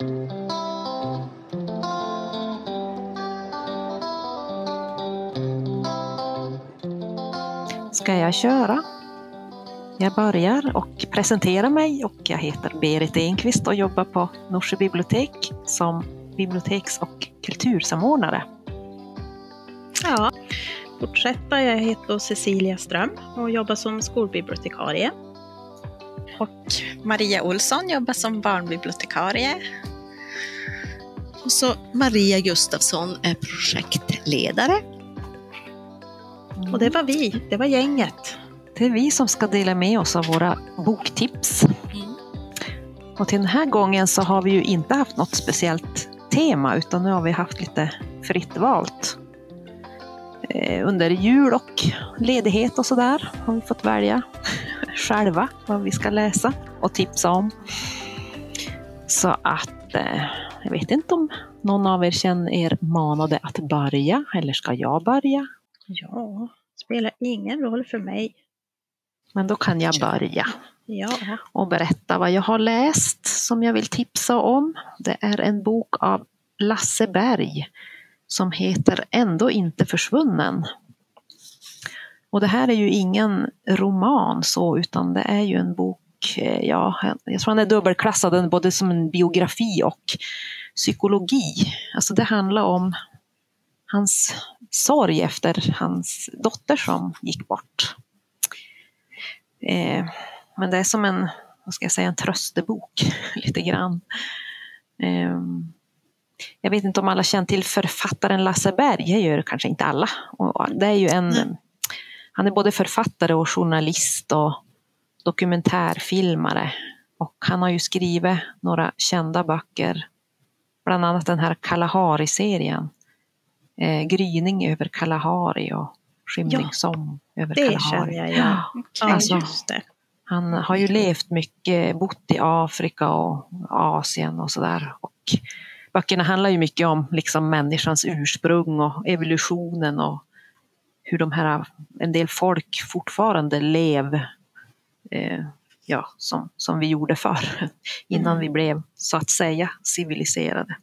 Ska jag köra? Jag börjar och presenterar mig och jag heter Berit Enqvist och jobbar på Norsjö bibliotek som biblioteks och kultursamordnare. Ja, fortsätta. Jag heter Cecilia Ström och jobbar som skolbibliotekarie. Och Maria Olsson jobbar som barnbibliotekarie. Och så Maria Gustafsson är projektledare. Och det var vi, det var gänget. Det är vi som ska dela med oss av våra boktips. Mm. Och till den här gången så har vi ju inte haft något speciellt tema utan nu har vi haft lite fritt valt. Eh, under jul och ledighet och sådär har vi fått välja själva vad vi ska läsa och tipsa om. Så att eh, jag vet inte om någon av er känner er manade att börja eller ska jag börja? Ja, spelar ingen roll för mig. Men då kan jag börja Ja, och berätta vad jag har läst som jag vill tipsa om. Det är en bok av Lasse Berg som heter Ändå inte försvunnen. Och det här är ju ingen roman så, utan det är ju en bok, ja, jag tror han är dubbelklassad både som en biografi och psykologi. Alltså det handlar om hans sorg efter hans dotter som gick bort. Eh, men det är som en, vad ska jag säga, en tröstebok lite grann. Eh, jag vet inte om alla känner till författaren Lasse Berg, det gör kanske inte alla. Och det är ju en, han är både författare och journalist och dokumentärfilmare. Och han har ju skrivit några kända böcker, bland annat den här Kalahari-serien. Eh, Gryning över Kalahari och Skymningssång över det Kalahari. känner jag. Ja, Alltså, just det. Han har ju levt mycket, bott i Afrika och Asien och sådär. Och böckerna handlar ju mycket om liksom människans ursprung och evolutionen och hur de här, en del folk fortfarande lever eh, ja, som, som vi gjorde förr, innan vi blev så att säga civiliserade.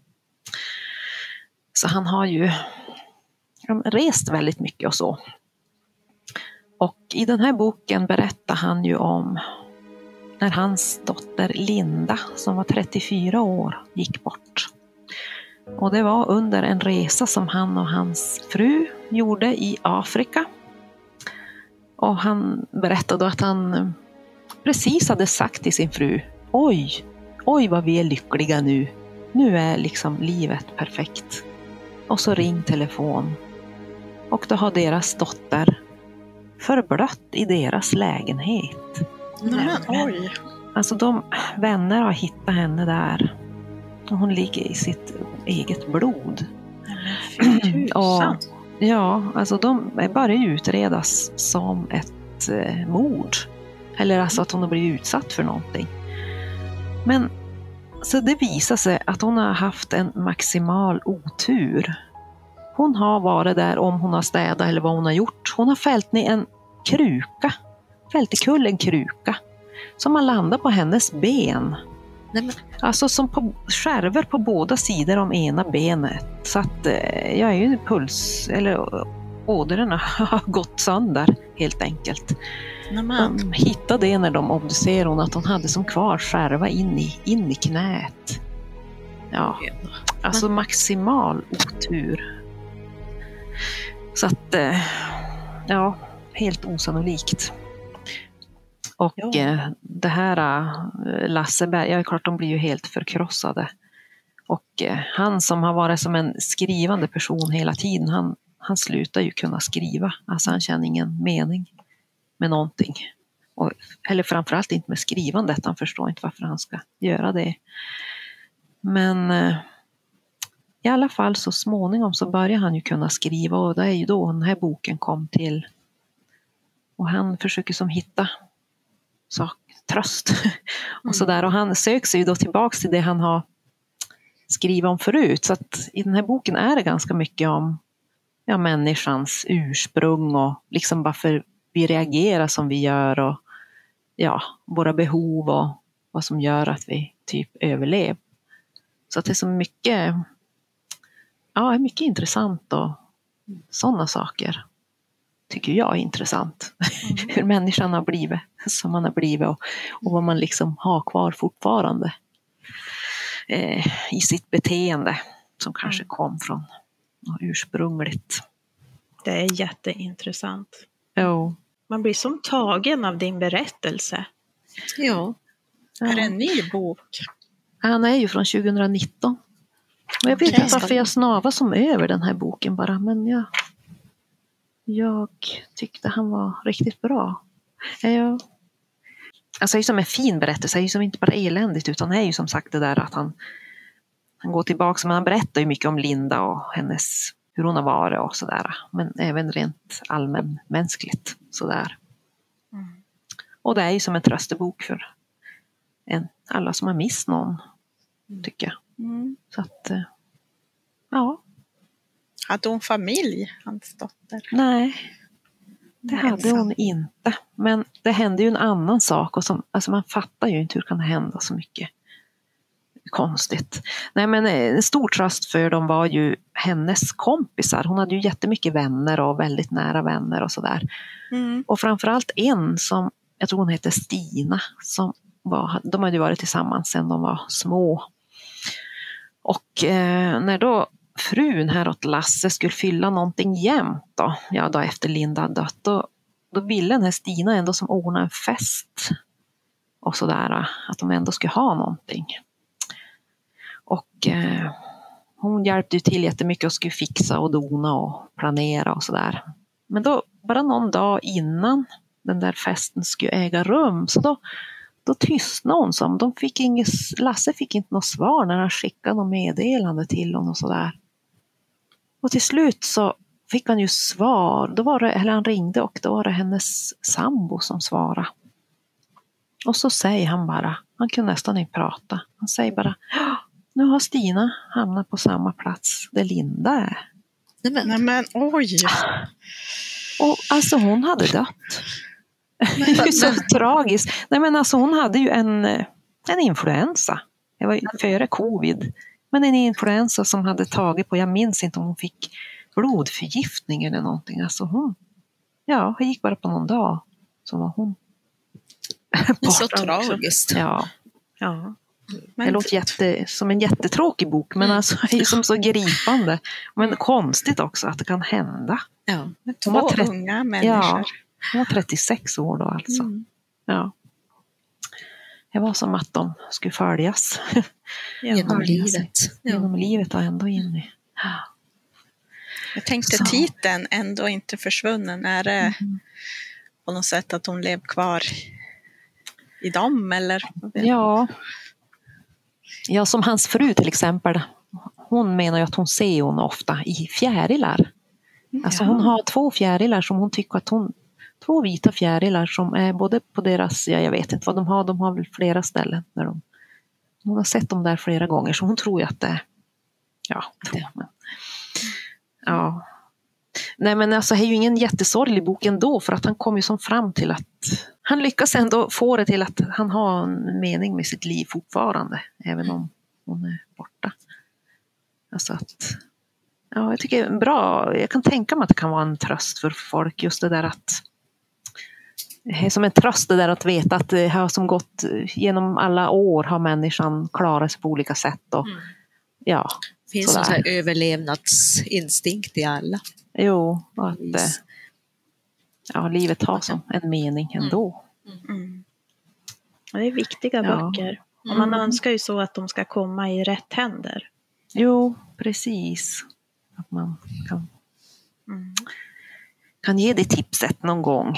Så han har ju rest väldigt mycket och så. Och i den här boken berättar han ju om när hans dotter Linda, som var 34 år, gick bort. Och det var under en resa som han och hans fru gjorde i Afrika. Och han berättade att han precis hade sagt till sin fru, oj, oj vad vi är lyckliga nu. Nu är liksom livet perfekt. Och så ring telefon. Och då har deras dotter förblött i deras lägenhet. Nämen. Oj. Alltså de vänner har hittat henne där. Hon ligger i sitt eget blod. Fy tusan. Och, ja, alltså de börjar utredas som ett eh, mord. Eller alltså att hon har blivit utsatt för någonting. Men så det visar sig att hon har haft en maximal otur. Hon har varit där om hon har städat eller vad hon har gjort. Hon har fällt ner en kruka, fällt i kull en kruka som har landat på hennes ben. Alltså som på skärvor på båda sidor om ena benet. Så att eh, jag är ju puls, eller ådrorna har gått sönder helt enkelt. Nämen. De hittade det när de obducerade hon att hon hade som kvar skärva in i, in i knät. Ja, alltså maximal otur. Så att, eh, ja, helt osannolikt. Och Ja. eh, det här eh, Lasseberg, ja klart de blir ju helt förkrossade. Och han som har varit som en skrivande person hela tiden, han, han slutar ju kunna skriva. Alltså han känner ingen mening med någonting. Och, eller framförallt inte med skrivandet, han förstår inte varför han ska göra det. Men eh, i alla fall så småningom så börjar han ju kunna skriva och det är ju då den här boken kom till. Och han försöker som hitta sak, tröst och sådär. Och han söker sig ju då tillbaks till det han har skrivit om förut. Så att i den här boken är det ganska mycket om ja, människans ursprung och liksom varför vi reagerar som vi gör och ja, våra behov och vad som gör att vi typ överlever. Så att det är så mycket, ja, mycket intressant och sådana saker tycker jag är intressant. Hur människan har blivit som man har blivit och, och vad man liksom har kvar fortfarande eh, i sitt beteende som kanske kom från något ursprungligt. Det är jätteintressant. Jo. Man blir som tagen av din berättelse. Ja, Är det en ny bok? Han är ju från 2019. Och jag vet inte varför jag snavar som över den här boken bara, men jag, jag tyckte han var riktigt bra. Jag, alltså det är ju som en fin berättelse, det är ju som inte bara eländigt utan det är ju som sagt det där att han, han går tillbaka, men han berättar ju mycket om Linda och hennes, hur hon har varit och sådär. Men även rent allmänmänskligt sådär. Mm. Och det är ju som en tröstebok för en, alla som har mist någon, tycker jag. Mm. Så att, eh, ja, Hade hon familj, hans dotter? nej. Det hade ensam. hon inte. Men det hände ju en annan sak och som, alltså man fattar ju inte hur kan det hända så mycket konstigt. Nej men eh, en stor tröst för dem var ju hennes kompisar. Hon hade ju jättemycket vänner och väldigt nära vänner och sådär. Mm. Och framförallt en som, jag tror hon hette Stina, som var, de hade ju varit tillsammans sedan de var små. Och eh, när då frun här åt Lasse skulle fylla någonting jämt då, ja då efter Linda hade dött, då, då ville den här Stina ändå som ordna en fest. Och sådär, att de ändå skulle ha någonting. Och eh, hon hjälpte ju till jättemycket och skulle fixa och dona och planera och sådär. Men då, bara någon dag innan den där festen skulle äga rum, så då, då tystnade hon som. De fick inget, Lasse fick inte något svar när han skickade något meddelande till honom och sådär. Och till slut så fick han ju svar, då var det, eller han ringde och då var det hennes sambo som svarade. Och så säger han bara, han kunde nästan inte prata, han säger bara, nu har Stina hamnat på samma plats där Linda är. nej men, Nej men oj! Och alltså hon hade dött. Det är ju så tragiskt. Nej men alltså hon hade ju en, en influensa. Det var ju före covid. Men en influensa som hade tagit på, jag minns inte om hon fick blodförgiftning eller någonting. Alltså hon, ja, det gick bara på någon dag. Så var hon det är så tragiskt. Ja, Ja. Det Men låter jätte, som en jättetråkig bok men alltså det är ju som så gripande. Men konstigt också att det kan hända. Ja. två var trett- unga människor. Hon var 36 år då alltså. Mm. Ja. Det var som att de skulle följas Genom Ja. livet. Ja. genom livet och ändå in i... Jag tänkte Så. titeln Ändå inte försvunnen. Är det Mm. på något sätt att hon lever kvar i dem eller? Ja. Ja, som hans fru till exempel. Hon menar ju att hon ser hon ofta i fjärilar. Alltså hon har två fjärilar som hon tycker att hon Två vita fjärilar som är både på deras, ja jag vet inte vad de har, de har väl flera ställen. Där de, hon har sett dem där flera gånger så hon tror ju att det ja, tror, men, ja. Nej men alltså det är ju ingen jättesorglig bok ändå för att han kommer ju som fram till att han lyckas ändå få det till att han har en mening med sitt liv fortfarande även om hon är borta. Alltså att Ja, jag tycker bra. Jag kan tänka mig att det kan vara en tröst för folk just det där att är som en tröst det där att veta att det har som gått genom alla år har människan klarat sig på olika sätt och ja, Det finns Sådär. en här överlevnadsinstinkt i alla. jo, och att eh. Ja, livet har som en mening ändå. Mm. Det är viktiga Ja. böcker. Och man Mm. önskar ju så att de ska komma i rätt händer. Jo, precis. Att man kan, Mm. kan ge det tipset någon gång.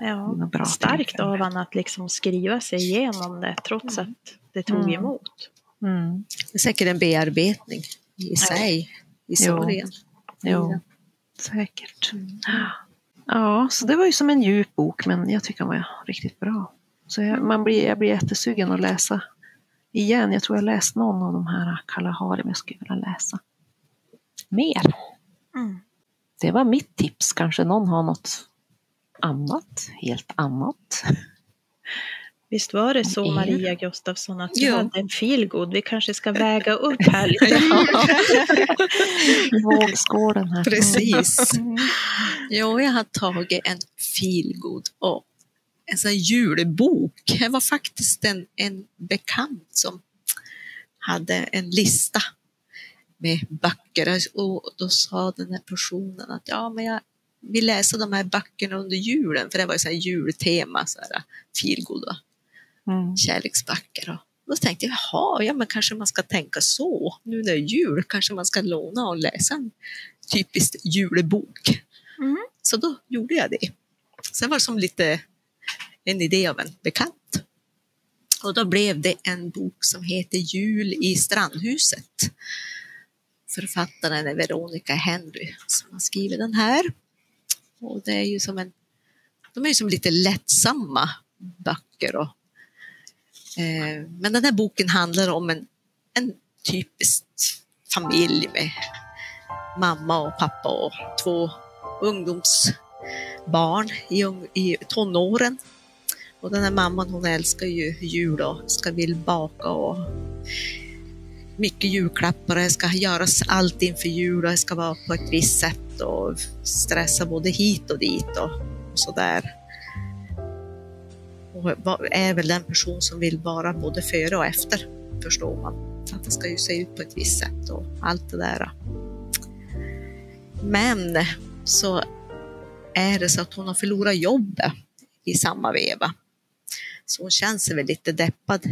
Ja. Bra Starkt tillfälle. av han att liksom skriva sig igenom det trots att det tog Mm. emot. Mm. Det är säkert en bearbetning i sig, i Jo. sorgen. Jo, säkert. Ja, så det var ju som en djup bok, men jag tycker den var riktigt bra. Så jag, man blir, jag blir jättesugen att läsa igen. Jag tror jag läst någon av de här Kalahari, men jag skulle vilja läsa mer. Mm. Det var mitt tips. Kanske någon har något annat, helt annat Visst var det så. Maria Gustafsson att du hade en feelgood? Vi kanske ska väga upp här lite. Vågskålen här. Precis. Mm. Jo, jag har tagit en feelgood och en sån julbok. Det var faktiskt en, en bekant som hade en lista med böcker och då sa den här personen att ja, men jag vill läsa de här böckerna under julen för det var ju så här jultema, så här feelgood Mm. kärleksböcker. Och då tänkte jag, jaha, ja men kanske man ska tänka så. Nu när det är jul kanske man ska låna och läsa en typisk julbok. Mm. Så då gjorde jag det. Sen var det som lite en idé av en bekant. Och då blev det en bok som heter Jul i strandhuset. Författaren är Veronica Henry som har skrivit den här. Och det är ju som en, de är ju som lite lättsamma böcker. Och, eh, men den här boken handlar om en, en typisk familj med mamma och pappa och två ungdomsbarn i, i tonåren. Och den här mamman hon älskar ju jul och ska vill baka och mycket julklappar. Det ska göras allt inför jul och det ska vara på ett visst sätt och stressa både hit och dit och sådär. Och är väl den person som vill vara både före och efter, förstår man. Att det ska ju se ut på ett visst sätt och allt det där. Men så är det så att hon har förlorat jobbet i samma veva. Så hon känner sig väl lite deppad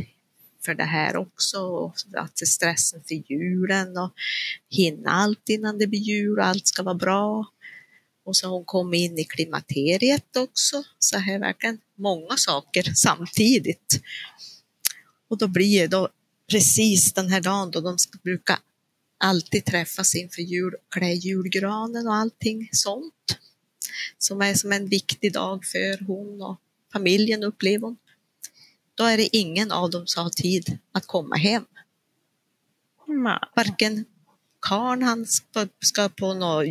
för det här också. Och att det är stressen för julen och hinna allt innan det blir jul och allt ska vara bra. Och så har hon kommit in i klimakteriet också. Så här är verkligen många saker samtidigt. Och då blir det då precis den här dagen då de ska bruka alltid träffas inför jul, klä julgranen och allting sånt. Som är som en viktig dag för hon och familjen upplever hon. Då är det ingen av dem som har tid att komma hem. Varken karln han ska, ska på något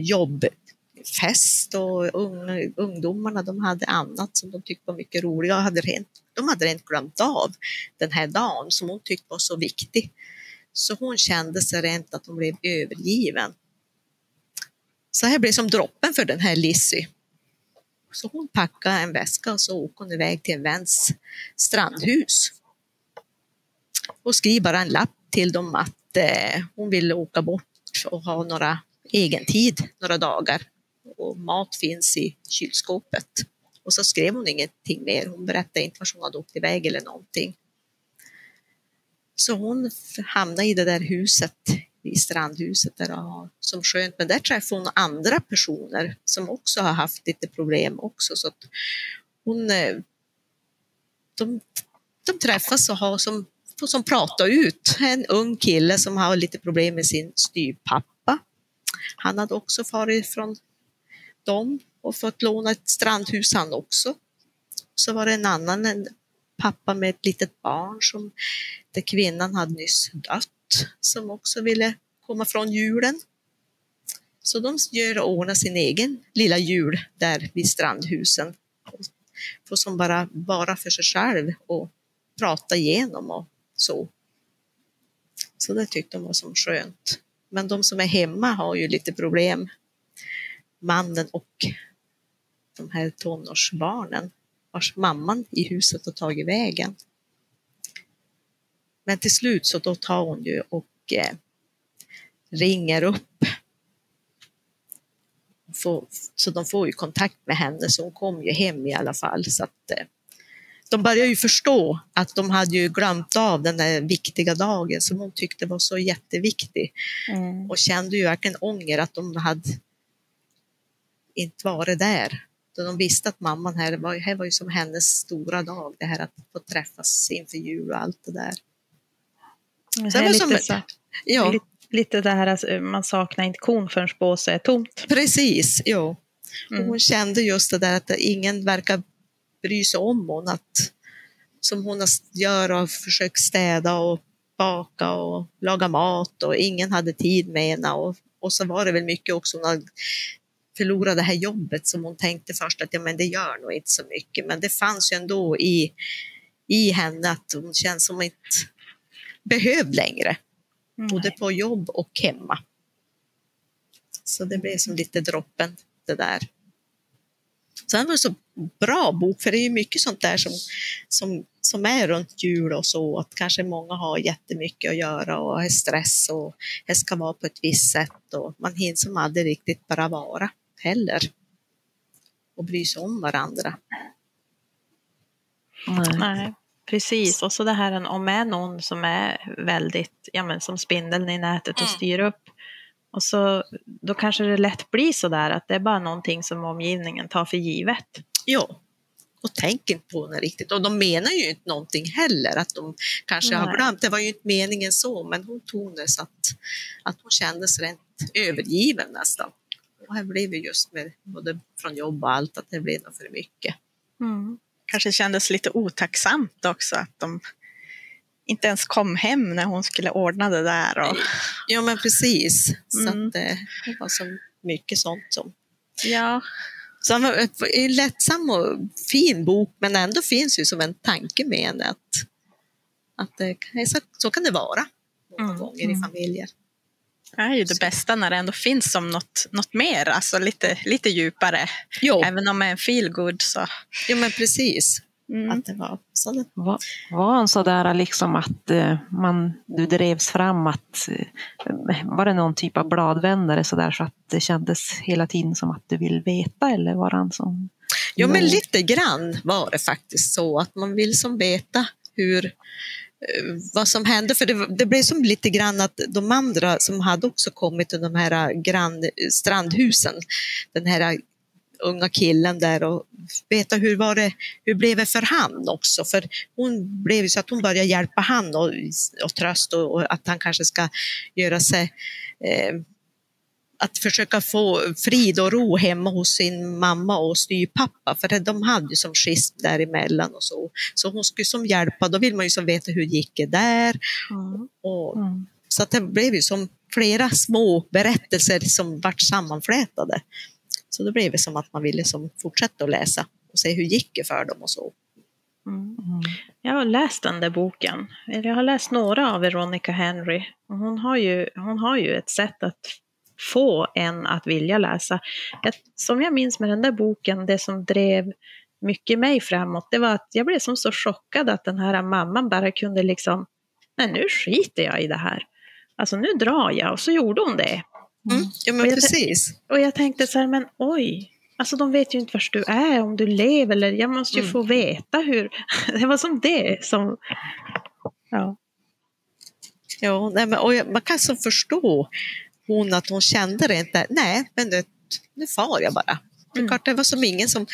fest och unga, ungdomarna de hade annat som de tyckte var mycket roligare. Hade rent, de hade rent glömt av den här dagen som hon tyckte var så viktig. Så hon kände sig rent att hon blev övergiven. Så här blev som droppen för den här Lissy. Så hon packade en väska och så åkte hon iväg till en väns strandhus. Och skrev bara en lapp till dem att eh, hon ville åka bort och ha några egen tid, några dagar. Och mat finns i kylskåpet. Och så skrev hon ingenting mer. Hon berättade inte vart hon hade åkt iväg eller någonting. Så hon hamnade i det där huset, i strandhuset där och, som skönt. Men där träffade hon andra personer som också har haft lite problem också. Så att hon, eh, de, de träffas och har som, får som prata ut. En ung kille som har lite problem med sin styvpappa. Han hade också farit från dem och fått låna ett strandhus han också. Så var det en annan, en pappa med ett litet barn som där kvinnan hade nyss dött som också ville komma från julen. Så de gör och ordnar sin egen lilla jul där vid strandhusen. Får som bara vara för sig själv och prata igenom och så. Så det tyckte de var som skönt. Men de som är hemma har ju lite problem. Mannen och de här tonårsbarnen vars mamman i huset har tagit vägen. Men till slut så då tar hon ju och eh, ringer upp. Får, så de får ju kontakt med henne, så hon kom ju hem i alla fall. Så att, eh, de börjar ju förstå att de hade ju glömt av den där viktiga dagen som hon tyckte var så jätteviktig Mm. och kände ju verkligen ånger att de hade inte varit där. Då de visste att mamman här var, här var ju som hennes stora dag, det här att få träffas inför jul och allt det där. Det Så det är var lite, som- så, Ja, lite, lite det här alltså, man saknar inte kon förrän båset är tomt. precis. Och Mm. hon kände just det där att ingen verkar bry sig om hon, att som hon gör och försökt städa och baka och laga mat och ingen hade tid med henne. Och, och så var det väl mycket också hon hade förlorat det här jobbet som hon tänkte först att ja, men det gör nog inte så mycket. Men det fanns ju ändå i, i henne att hon känns som inte behövd längre, Mm. både på jobb och hemma. Så det blev som lite droppen det där. Sen var det så bra bok, för det är ju mycket sånt där som, som, som är runt jul och så, att kanske många har jättemycket att göra och är stress och det ska vara på ett visst sätt och man hinner som aldrig riktigt bara vara heller och bry sig om varandra. Nej. Nej, precis. Och så det här om är någon som är väldigt, ja men som spindeln i nätet och Mm. styr upp. Och så, då kanske det lätt blir så där att det är bara någonting som omgivningen tar för givet. Ja, och tänker inte på det riktigt. Och de menar ju inte någonting heller, att de kanske har Nej. glömt. Det var ju inte meningen så, men hon tog det så att, att hon kändes rent övergiven nästan. Och här blev det just med både från jobb och allt, att det blev nog för mycket. Kanske kändes lite otacksamt också att de inte ens kom hem när hon skulle ordna det där. Och, Ja, men precis. Så Mm. att, eh, det var så mycket sånt som ja, Så en lättsam och fin bok, men ändå finns ju som en tanke med henne att, att det, så, så kan det vara många Mm, gånger i mm. familjer. Det är ju det bästa när det ändå finns som något, något mer, alltså lite, lite djupare. Jo, Även om det är en feel good så. jo men precis. Mm. Att det var så det, Var, var han sådär liksom att eh, man, du drevs fram att, eh, var det någon typ av bladvändare sådär så att det kändes hela tiden som att du vill veta eller var han som? jo, men lite grann var det faktiskt så att man vill som veta hur Eh, vad som hände, för det, det blev som lite grann att de andra som hade också kommit till de här grann, strandhusen, den här unga killen där och veta hur var det, hur blev det för han också? För hon blev så att hon började hjälpa han och, och tröst och, och att han kanske ska göra sig eh, att försöka få frid och ro hemma hos sin mamma och styvpappa, för de hade ju som schism däremellan och så. Så hon skulle som hjälpa, då vill man ju som veta hur gick det där. Och, Mm. så att det blev ju som flera små berättelser som vart sammanflätade. Så då blev det som att man ville som fortsätta att läsa och se hur gick det för dem och så. Mm. Mm. Jag har läst den där boken. Eller jag har läst några av Veronica Henry. Och Hon har ju, hon har ju ett sätt att få en att vilja läsa. Jag, som jag minns med den där boken, det som drev mycket mig framåt, det var att jag blev som så chockad att den här mamman bara kunde liksom, nej nu skiter jag i det här. Alltså nu drar jag och så gjorde hon det. Mm. Ja men Och jag- precis. Och jag tänkte så här, men oj, alltså de vet ju inte var du är, om du lever, eller jag måste ju Mm. få veta hur. Det var som det som, ja. Ja, nej, men, och jag, man kan så förstå hon att hon kände det inte. Nej, men det, nu far jag bara. Mm. klart, det var som ingen som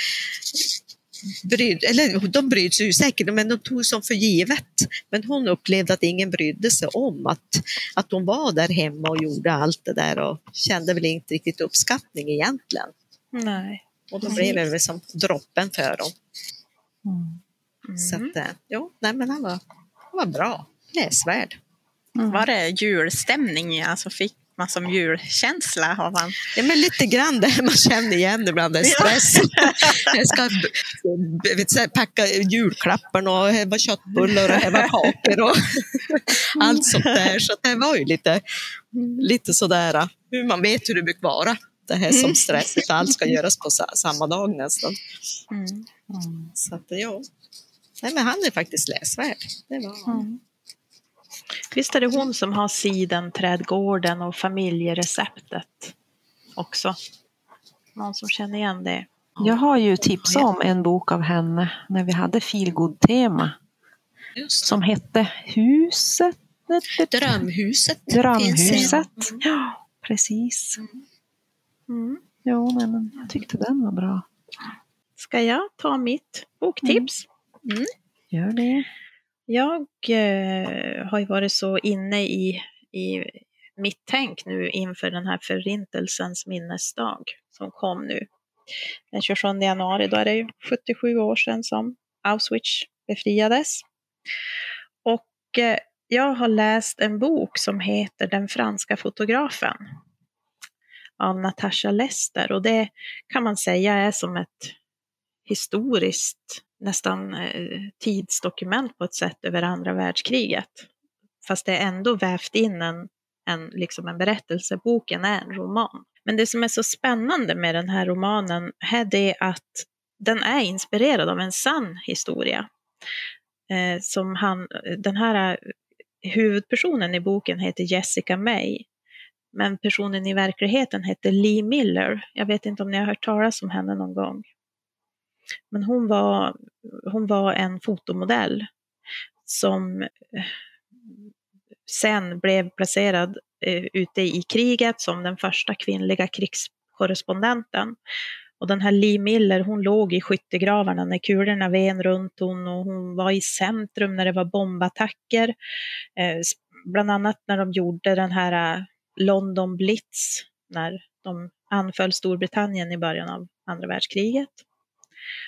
brydde, eller de brydde sig säkert, men de tog som för givet. Men hon upplevde att ingen brydde sig om att, att hon var där hemma och gjorde allt det där och kände väl inte riktigt uppskattning egentligen. Nej. Och då Mm. blev det väl som droppen för dem. Mm. Så Mm. att, eh, jo, nej men han var, han var bra, läsvärd. Mm. Var det julstämning? Alltså fick man som julkänsla av han? Ja, men lite grann det man känner igen ibland, det är stress. Jag ska vet, så packa julklapparna och var köttbullar och var kakor och allt sånt där. Så det var ju lite, lite sådär, hur man vet hur det brukar vara. Det här som stressigt, allt ska göras på sa- samma dag nästan. Mm. Mm. Så att, ja. Nej, men han är faktiskt läsvärd. Det var han. Mm. Visst är det hon som har sidenträdgården och familjereceptet också? Någon som känner igen det? Jag har ju tipsat om en bok av henne när vi hade feelgood-tema som hette Huset. Drömhuset. Drömhuset. Ja, precis. Mm. Jo, men jag tyckte den var bra. Ska jag ta mitt boktips? Gör det. Jag eh, har ju varit så inne i, i mitt tänk nu inför den här förintelsens minnesdag som kom nu den 27 januari. Då är det ju 77 år sedan som Auschwitz befriades. Och eh, jag har läst en bok som heter Den franska fotografen av Natasha Lester och det kan man säga är som ett historiskt, nästan eh, tidsdokument på ett sätt över andra världskriget. Fast det är ändå vävt in en, en, liksom en berättelse. Boken är en roman. Men det som är så spännande med den här romanen är det att den är inspirerad av en sann historia. Eh, som han, den här eh, huvudpersonen i boken heter Jessica May. Men personen i verkligheten heter Lee Miller. Jag vet inte om ni har hört talas om henne någon gång. Men hon var, hon var en fotomodell som eh, sen blev placerad eh, ute i kriget som den första kvinnliga krigskorrespondenten. Och den här Lee Miller, hon låg i skyttegravarna när kulorna ven runt hon och hon var i centrum när det var bombattacker. Eh, bland annat när de gjorde den här eh, London Blitz, när de anföll Storbritannien i början av andra världskriget.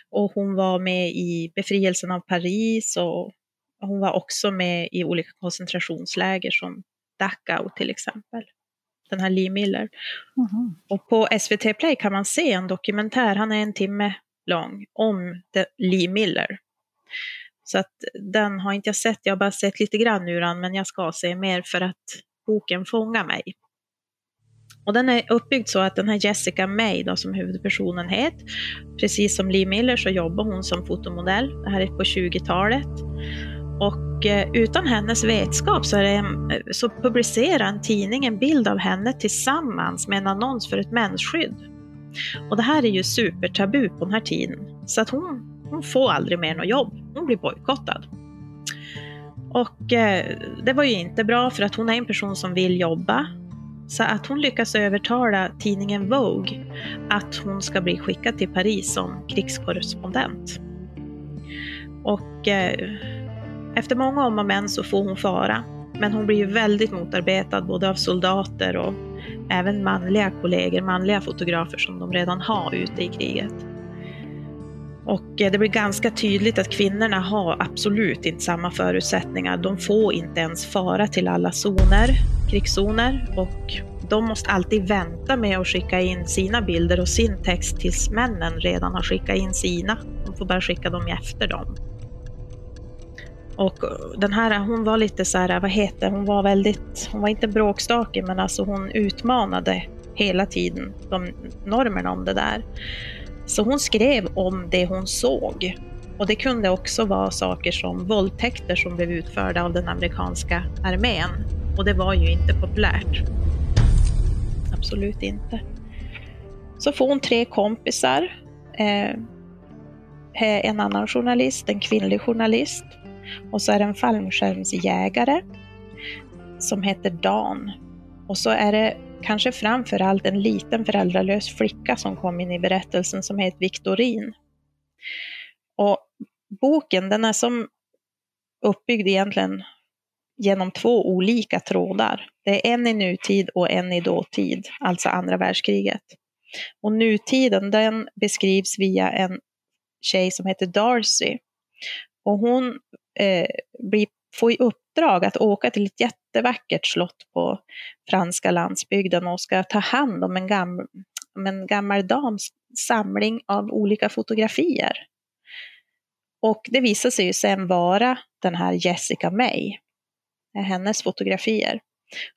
Och hon var med i befrielsen av Paris och hon var också med i olika koncentrationsläger som Dachau till exempel. Den här Lee Miller. Mm. Och på SVT Play kan man se en dokumentär, han är en timme lång, om Lee Miller. Så att den har inte jag sett, jag har bara sett lite grann ur den, men jag ska se mer för att boken fångar mig. Och den är uppbyggd så att den här Jessica May, då, som huvudpersonen heter, precis som Lee Miller så jobbar hon som fotomodell. Det här är på 20-talet. Och eh, utan hennes vetskap så, det, eh, så publicerar en tidning en bild av henne tillsammans med en annons för ett mensskydd. Och det här är ju supertabu på den här tiden. Så att hon, hon får aldrig mer något jobb. Hon blir bojkottad. Och eh, det var ju inte bra för att hon är en person som vill jobba. Så att hon lyckas övertala tidningen Vogue att hon ska bli skickad till Paris som krigskorrespondent. Och eh, efter många om och men så får hon fara. Men hon blir ju väldigt motarbetad både av soldater och även manliga kollegor, manliga fotografer som de redan har ute i kriget. Och eh, det blir ganska tydligt att kvinnorna har absolut inte samma förutsättningar. De får inte ens fara till alla zoner, krigszoner och de måste alltid vänta med att skicka in sina bilder och sin text tills männen redan har skickat in sina. De får bara skicka dem efter dem. Och eh, den här, hon var lite så här, vad heter hon var väldigt, hon var inte bråkstake men alltså hon utmanade hela tiden de normerna om det där. Så hon skrev om det hon såg. Och det kunde också vara saker som våldtäkter som blev utförda av den amerikanska armén. Och det var ju inte populärt. Absolut inte. Så får hon tre kompisar. Eh, en annan journalist, en kvinnlig journalist och så är det en fallskärmsjägare som heter Dan. Och så är det kanske framför allt en liten föräldralös flicka som kom in i berättelsen som heter Victorin. Och boken den är som uppbyggd egentligen genom två olika trådar. Det är en i nutid och en i dåtid, alltså andra världskriget. Och nutiden den beskrivs via en tjej som heter Darcy. Och hon eh, blir, få i uppdrag att åka till ett jättevackert slott på franska landsbygden och ska ta hand om en, gam, om en gammal dams samling av olika fotografier. Och det visar sig ju sen vara den här Jessica May, eh, hennes fotografier.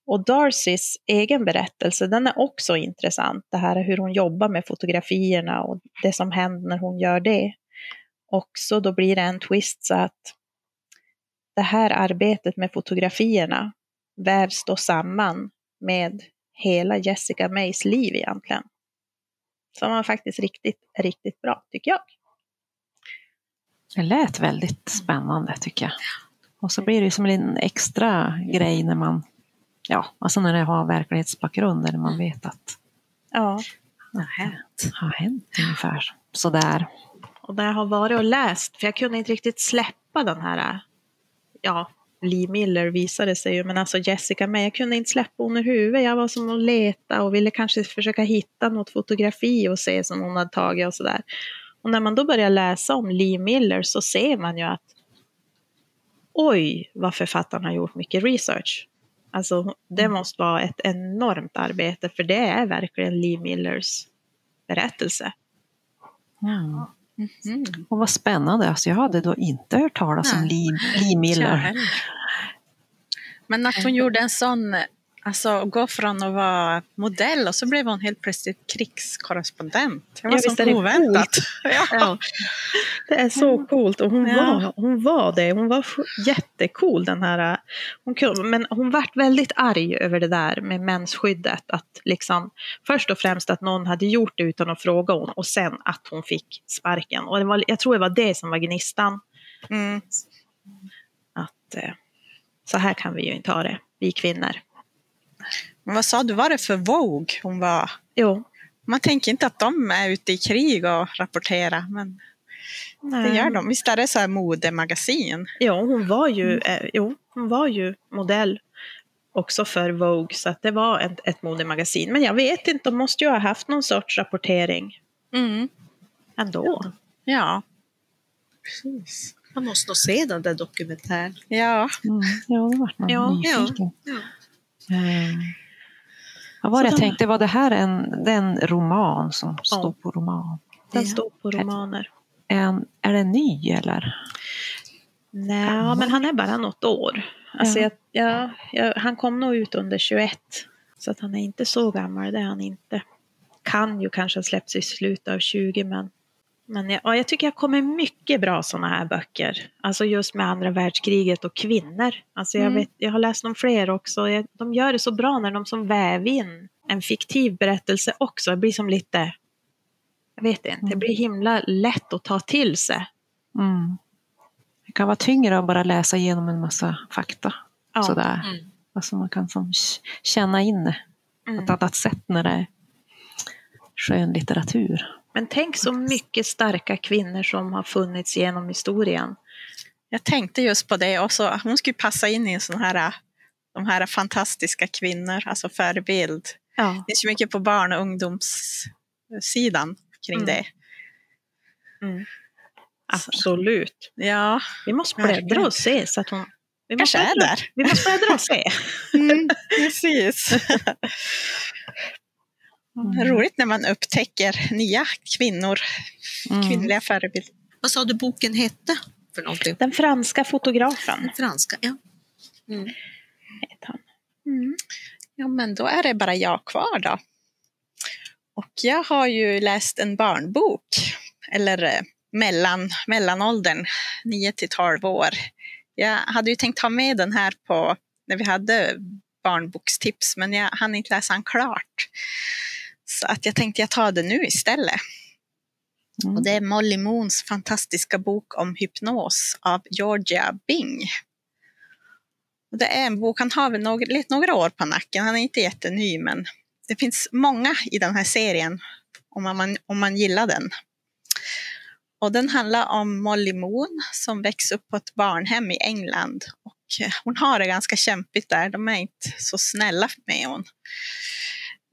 Och Darcys egen berättelse, den är också intressant. Det här hur hon jobbar med fotografierna och det som händer när hon gör det. Också då blir det en twist så att det här arbetet med fotografierna vävs då samman med hela Jessica Mays liv egentligen. Som var faktiskt riktigt, riktigt bra tycker jag. Det lät väldigt spännande tycker jag. Och så blir det som en extra grej när man, ja, alltså när det har verklighetsbakgrund, eller man vet att ja. det har hänt, har hänt ungefär sådär. Och när jag har varit och läst, för jag kunde inte riktigt släppa den här ja, Lee Miller visade sig ju, men alltså Jessica May, jag kunde inte släppa hon ur huvudet. Jag var som att leta och ville kanske försöka hitta något fotografi och se som hon hade tagit och sådär. Och när man då börjar läsa om Lee Miller så ser man ju att oj, vad författaren har gjort mycket research. Alltså det måste vara ett enormt arbete för det är verkligen Lee Millers berättelse. Mm. Mhm. Och vad spännande, alltså jag hade då inte hört talas om Miller. Men att hon gjorde en sån, alltså gå från att vara modell och så blev hon helt plötsligt krigskorrespondent. Det var Ja, så oväntat. Ja. Ja. Det är så coolt och hon, Ja. var, hon var det. Hon var jättecool den här. Hon, kunde- men hon vart väldigt arg över det där med mensskyddet. Att liksom, först och främst att någon hade gjort det utan att fråga hon och sen att hon fick sparken. Och det var, jag tror det var det som var gnistan. Mm. Att eh, så här kan vi ju inte ha det, vi kvinnor. Men vad sa du, var det för Vogue hon var? Jo, Man tänker inte att de är ute i krig och rapporterar, men det gör de. Visst är det så här modemagasin? Ja, hon var ju, eh, jo, hon var ju modell också för Vogue, så att det var ett, ett modemagasin. Men jag vet inte, de måste ju ha haft någon sorts rapportering Mm. ändå. Ja. Precis. Man måste nog se den där dokumentären. Ja. Mm, ja, då vart man Ja, nyfiken. ja. Eh, vad det jag Så den- tänkte, var det här en, det en roman som Ja. står på roman? Den Ja. står på romaner. En, är den ny eller? Nej, men han är bara något år. Alltså, Ja. jag, jag, jag, han kom nog ut under 21, så att han är inte så gammal, det är han inte. Kan ju kanske ha släppts i slutet av 20, men, men jag, ja, jag tycker jag kommer mycket bra sådana här böcker. Alltså just med andra världskriget och kvinnor. Alltså jag, Mm. vet, jag har läst om fler också. Jag, de gör det så bra när de som väver in en fiktiv berättelse också. Det blir som lite, jag vet inte, det Mm. blir himla lätt att ta till sig. Mm. Det kan vara tyngre att bara läsa igenom en massa fakta. Ja. Sådär. Mm. Alltså man kan som känna in det på Mm. ett annat sätt när det är skönlitteratur. Men tänk så mycket starka kvinnor som har funnits genom historien. Jag tänkte just på det och så, hon skulle passa in i en sån här, de här fantastiska kvinnor, alltså förebild. Ja. Det finns ju mycket på barn och ungdomssidan kring Mm. det. Absolut. Ja, Vi måste bläddra och se så att hon... Vi kanske måste är bläddra, där. vi måste bläddra och se. Mm, precis. Mm. Roligt när man upptäcker nya kvinnor, Mm. kvinnliga förebilder. Vad sa du boken hette för någonting? Den franska fotografen Franska, ja. Mm. han. Ja, men då är det bara jag kvar då. Och jag har ju läst en barnbok, eller eh, mellan, mellanåldern, 9 till 12 år. Jag hade ju tänkt ha med den här på när vi hade barnbokstips, men jag hann inte läsa den klart. Så att jag tänkte jag tar det nu istället. Mm. Och det är Molly Moons fantastiska bok om hypnos av Georgia Bing. Och det är en bok, han har väl några, några år på nacken, han är inte jätteny men det finns många i den här serien om man, om man gillar den. Och den handlar om Molly Moon som växer upp på ett barnhem i England. Och hon har det ganska kämpigt där, de är inte så snälla med hon.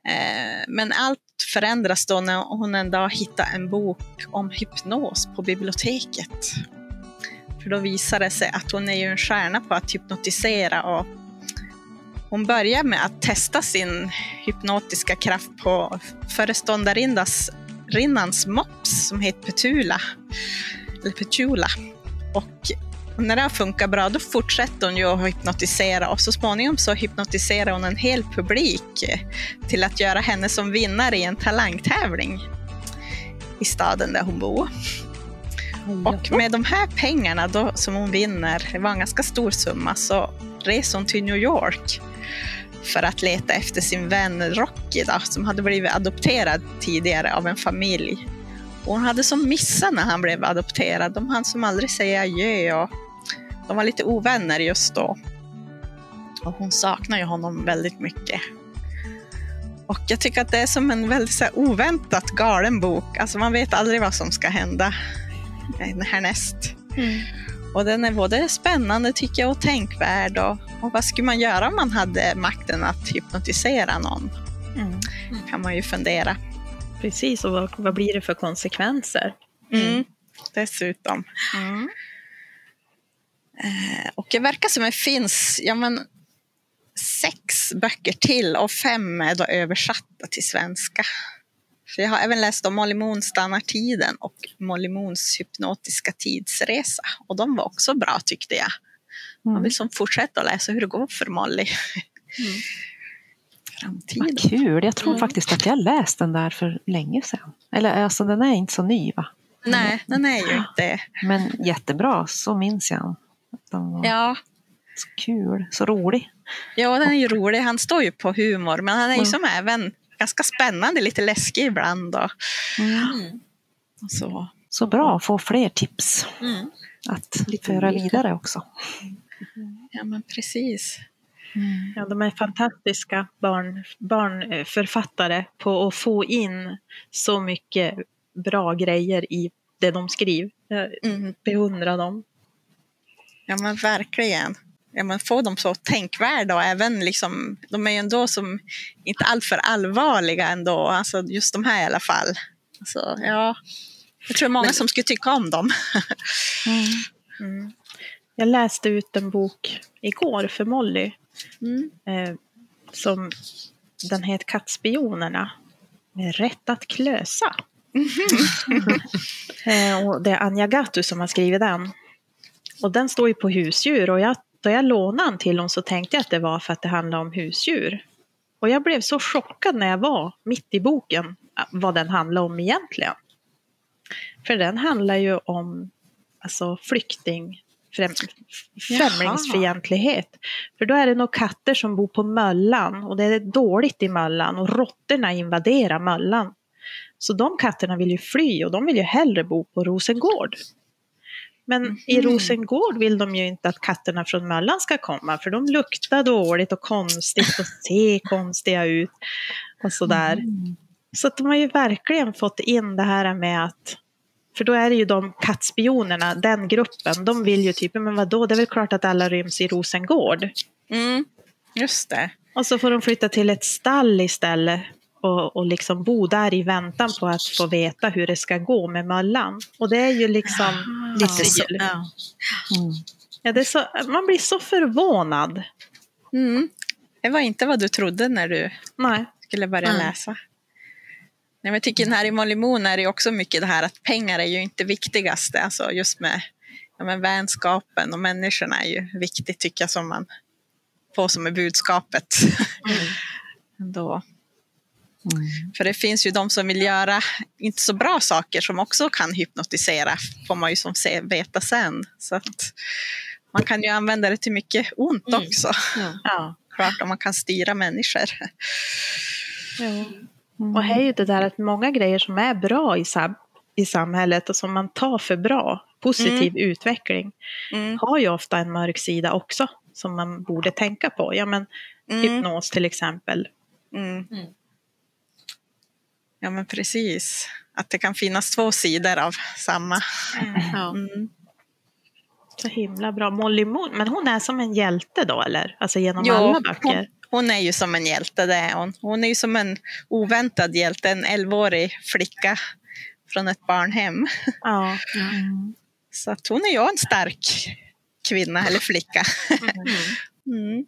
Eh, men allt förändras då när hon en dag hittar en bok om hypnos på biblioteket. För då visar det sig att hon är ju en stjärna på att hypnotisera och hon börjar med att testa sin hypnotiska kraft på föreståndarinnans mops som heter Petula. Eller Petula. Och när det funkar bra då fortsätter hon ju att hypnotisera och så småningom så hypnotiserar hon en hel publik till att göra henne som vinnare i en talangtävling i staden där hon bor. Och med de här pengarna då, som hon vinner, det var en ganska stor summa, så reser hon till New York för att leta efter sin vän Rocky då, som hade blivit adopterad tidigare av en familj. Och hon hade som missat när han blev adopterad. De hann som aldrig säga adjö och de var lite ovänner just då. Och hon saknar ju honom väldigt mycket. Och jag tycker att det är som en väldigt så här, oväntat galen bok. Alltså man vet aldrig vad som ska hända härnäst. Mm. Och den är både spännande tycker jag och tänkvärd. Och, och vad skulle man göra om man hade makten att hypnotisera någon? Mm. Kan man ju fundera. Precis, och vad, vad blir det för konsekvenser? Mm. Dessutom. Eh, och det verkar som det finns ja, men, sex böcker till och fem är då översatta till svenska. För jag har även läst om Molly Moon stannar tiden och Molly Moons hypnotiska tidsresa. Och de var också bra tyckte jag. Man Mm. vill som fortsätta att läsa hur det går för Molly. Framtiden. Vad kul, jag tror Mm. faktiskt att jag läst den där för länge sedan. Eller alltså den är inte så ny va? Nej, den är ju inte... Men jättebra, så minns jag den. Ja, så kul, så rolig. ja, den är ju rolig. Han står ju på humor, men han är ju Mm. som även ganska spännande, lite läskig ibland. Och, Mm. och så. Så bra få fler tips Mm. att Lite föra vidare också. Ja, men precis. Ja, de är fantastiska barn, barnförfattare på att få in så mycket bra grejer i det de skriver. Jag Mm. beundrar dem. Ja, men verkligen. Ja, men få dem så tänkvärda och även liksom, de är ju ändå som inte alltför allvarliga ändå. Alltså just de här i alla fall. Alltså, ja. Jag tror många som skulle tycka om dem. Mm. Jag läste ut en bok igår för Molly. Mm. Eh, som den heter Kattspionerna. Rätt att klösa. eh, och det är Anja Gattu som har skrivit den. Och den står ju på husdjur. Och jag, då jag lånade den till honom så tänkte jag att det var för att det handlar om husdjur. Och jag blev så chockad när jag var mitt i boken eh, vad den handlar om egentligen. För den handlar ju om alltså, flykting, främ, främlingsfientlighet. För då är det nog katter som bor på Möllan och det är dåligt i Möllan och råttorna invaderar Möllan. Så de katterna vill ju fly och de vill ju hellre bo på Rosengård. Men i Mhm. Rosengård vill de ju inte att katterna från Möllan ska komma för de luktar dåligt och konstigt och ser konstiga ut. Och sådär. Mm. Så att de har ju verkligen fått in det här med att för då är det ju de kattspionerna, den gruppen, de vill ju typ, men vadå, det är väl klart att alla ryms i Rosengård. Mm. Just det. Och så får de flytta till ett stall istället och, och liksom bo där i väntan på att få veta hur det ska gå med Möllan. Och det är ju liksom lite så, Ja. Mm. ja, det är så, man blir så förvånad. Mm. Det var inte vad du trodde när du Nej. skulle börja Mm. läsa. Nej, men jag tycker här i Molly Moon är det också mycket det här att pengar är ju inte viktigaste. Alltså just med ja, men vänskapen och människorna är ju viktigt tycker jag som man får som är budskapet. Ändå. Mm. För det finns ju de som vill göra inte så bra saker som också kan hypnotisera, får man ju som se, veta sen. Så att man kan ju använda det till mycket ont Mm. också. Ja. Ja. Klart om man kan styra människor. Mm. Och här är ju det där att många grejer som är bra i, sam- i samhället och som man tar för bra, positiv utveckling, Mm. har ju ofta en mörk sida också som man borde tänka på. Ja, men Mm. hypnos till exempel. Mm. Mm. Ja, men precis. Att det kan finnas två sidor av samma. Ja. Mm. Så himla bra. Molly Moon, men hon är som en hjälte då eller? Alltså genom Jo, alla böcker? Hon, hon är ju som en hjälte, det är hon. Hon är ju som en oväntad hjälte, en 11-årig flicka från ett barnhem. Ja. Mm. Så att hon är ju en stark kvinna eller flicka. Mm.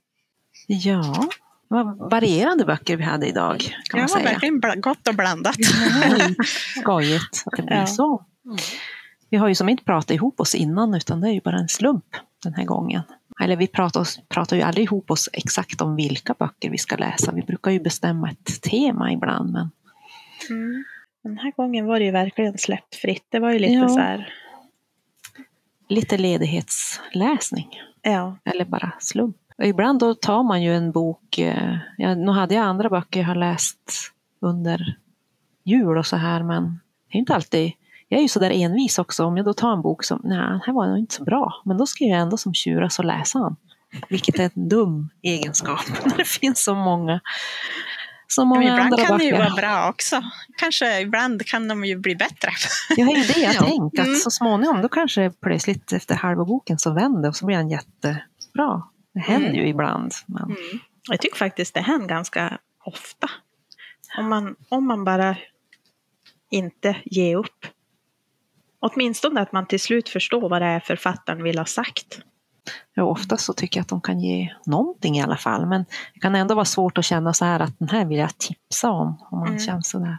Ja, vad varierande böcker vi hade idag kan Det man var säga. verkligen gott och blandat. Skojigt att det blir Ja. så. Mm. Vi har ju som inte pratat ihop oss innan utan det är ju bara en slump den här gången. Eller vi pratar, oss, pratar ju aldrig ihop oss exakt om vilka böcker vi ska läsa. Vi brukar ju bestämma ett tema ibland. Men Mm. Den här gången var det ju verkligen släppt fritt. Det var ju lite Ja. så här, lite ledighetsläsning. ja. Eller bara slump. Och ibland då tar man ju en bok. eh, Ja, nu hade jag andra böcker jag har läst under jul och så här men det är inte alltid jag är ju sådär envis också. Om jag då tar en bok som, nej, den här var nog inte så bra. Men då ska jag ändå som tjuras och läsa den. Vilket är en dum egenskap. När det finns så många, så Men många ibland andra kan det ju vara bra också. Kanske ibland kan de ju bli bättre. Jag har ju det jag Ja. tänkt. Att Mm. så småningom då kanske plötsligt efter halva boken så vänder och så blir den jättebra. Det händer Mm. ju ibland. Men, Mm. Jag tycker faktiskt det händer ganska ofta. Om man, om man bara inte ger upp. Åtminstone att man till slut förstår vad det är författaren vill ha sagt. Ja, oftast så tycker jag att de kan ge någonting i alla fall. Men det kan ändå vara svårt att känna så här att den här vill jag tipsa om. Om man Mm. känner sådär.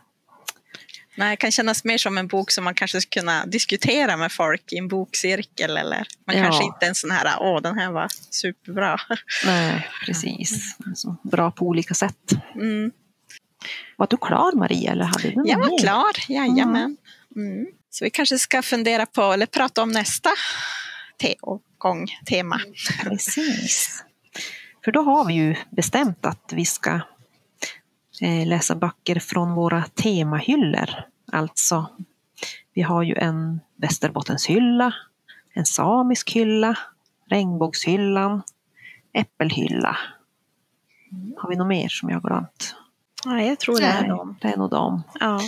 Nej, det kan kännas mer som en bok som man kanske skulle kunna diskutera med folk i en bokcirkel. Eller man Ja. kanske inte en sån här, åh den här var superbra. Nej, precis. Alltså, bra på olika sätt. Mm. Var du klar Maria eller hade du något Jag var mer? klar, jajamän. Mm. Så vi kanske ska fundera på, eller prata om nästa te gång, tema. Precis. För då har vi ju bestämt att vi ska eh, läsa böcker från våra temahyllor. Alltså, vi har ju en Västerbottenshylla, en samisk hylla, regnbågshyllan, äppelhylla. Har vi något mer som jag glömt? Nej, jag tror det är dem. det är nog dem. Ja,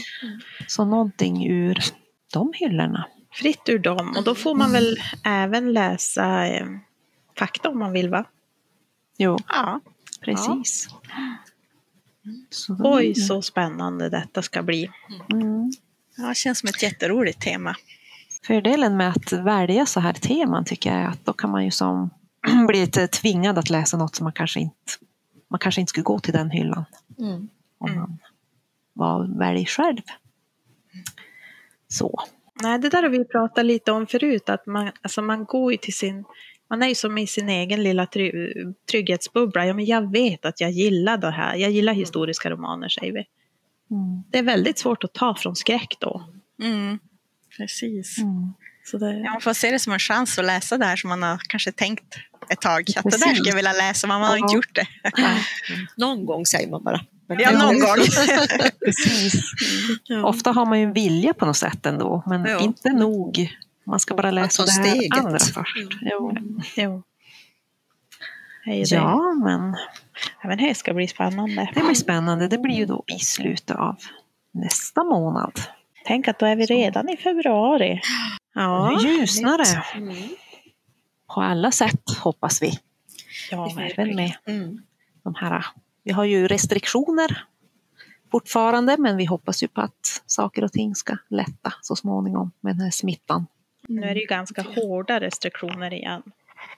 Så någonting ur de hyllorna. fritt ur dem. Och då får man väl även läsa eh, fakta om man vill va? Jo, Ja, precis. Så då- Oj, så spännande detta ska bli. Mm. ja, det känns som ett jätteroligt tema. Fördelen med att välja så här teman tycker jag är att då kan man ju som bli lite tvingad att läsa något som man kanske inte, man kanske inte skulle gå till den hyllan Mm. om Mm. man var välj själv. Så. Nej, det där har vi pratat lite om förut, att man, alltså man går ju till sin, man är ju som i sin egen lilla try, trygghetsbubbla. Ja, men jag vet att jag gillar det här, jag gillar historiska romaner säger vi. Mm. Det är väldigt svårt att ta från skräck då. Mm. Precis. Mm. Så det, Ja, man får se det som en chans att läsa det här som man har kanske tänkt ett tag. Att det där skulle jag vilja läsa, men man har Ja. inte gjort det. Någon gång säger man bara. Men Ja, det- någon gång. Precis. Ja. Ofta har man ju en vilja på något sätt ändå, men Jo. inte nog. Man ska bara läsa det här steget. andra först. Jo. jo. Hej det. Ja, men Även det ska bli spännande. det blir spännande. Det blir ju då i slutet av nästa månad. Tänk att då är vi redan i februari. Ja, Nu ljusnar det Mm. på alla sätt, hoppas vi. ja Även med Mm. de här, vi har ju restriktioner fortfarande, men vi hoppas ju på att saker och ting ska lätta så småningom med den här smittan. Nu är det ju ganska hårda restriktioner igen.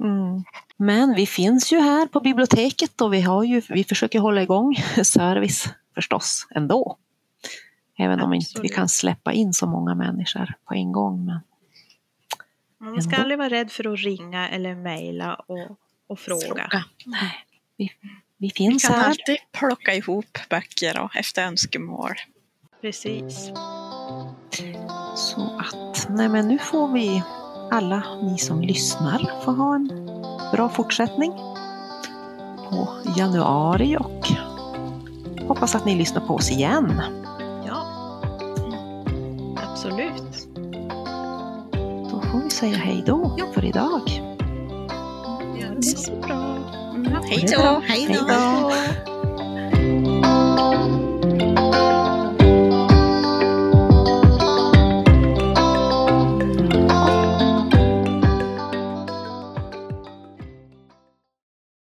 Mm. Men vi finns ju här på biblioteket och vi, har ju, vi försöker hålla igång service förstås ändå. Även om inte vi kan släppa in så många människor på en gång. Men Man ska Ändå. aldrig vara rädd för att ringa eller mejla och, och fråga. Fråga. nej, vi, vi Vi finns kan här. alltid plocka ihop böcker och efter önskemål. Precis. Så att, nej men nu får vi alla ni som lyssnar få ha en bra fortsättning på januari och hoppas att ni lyssnar på oss igen. Ja. Absolut. Då får vi säga hej då för idag. Det är så bra. 起咗，起咗。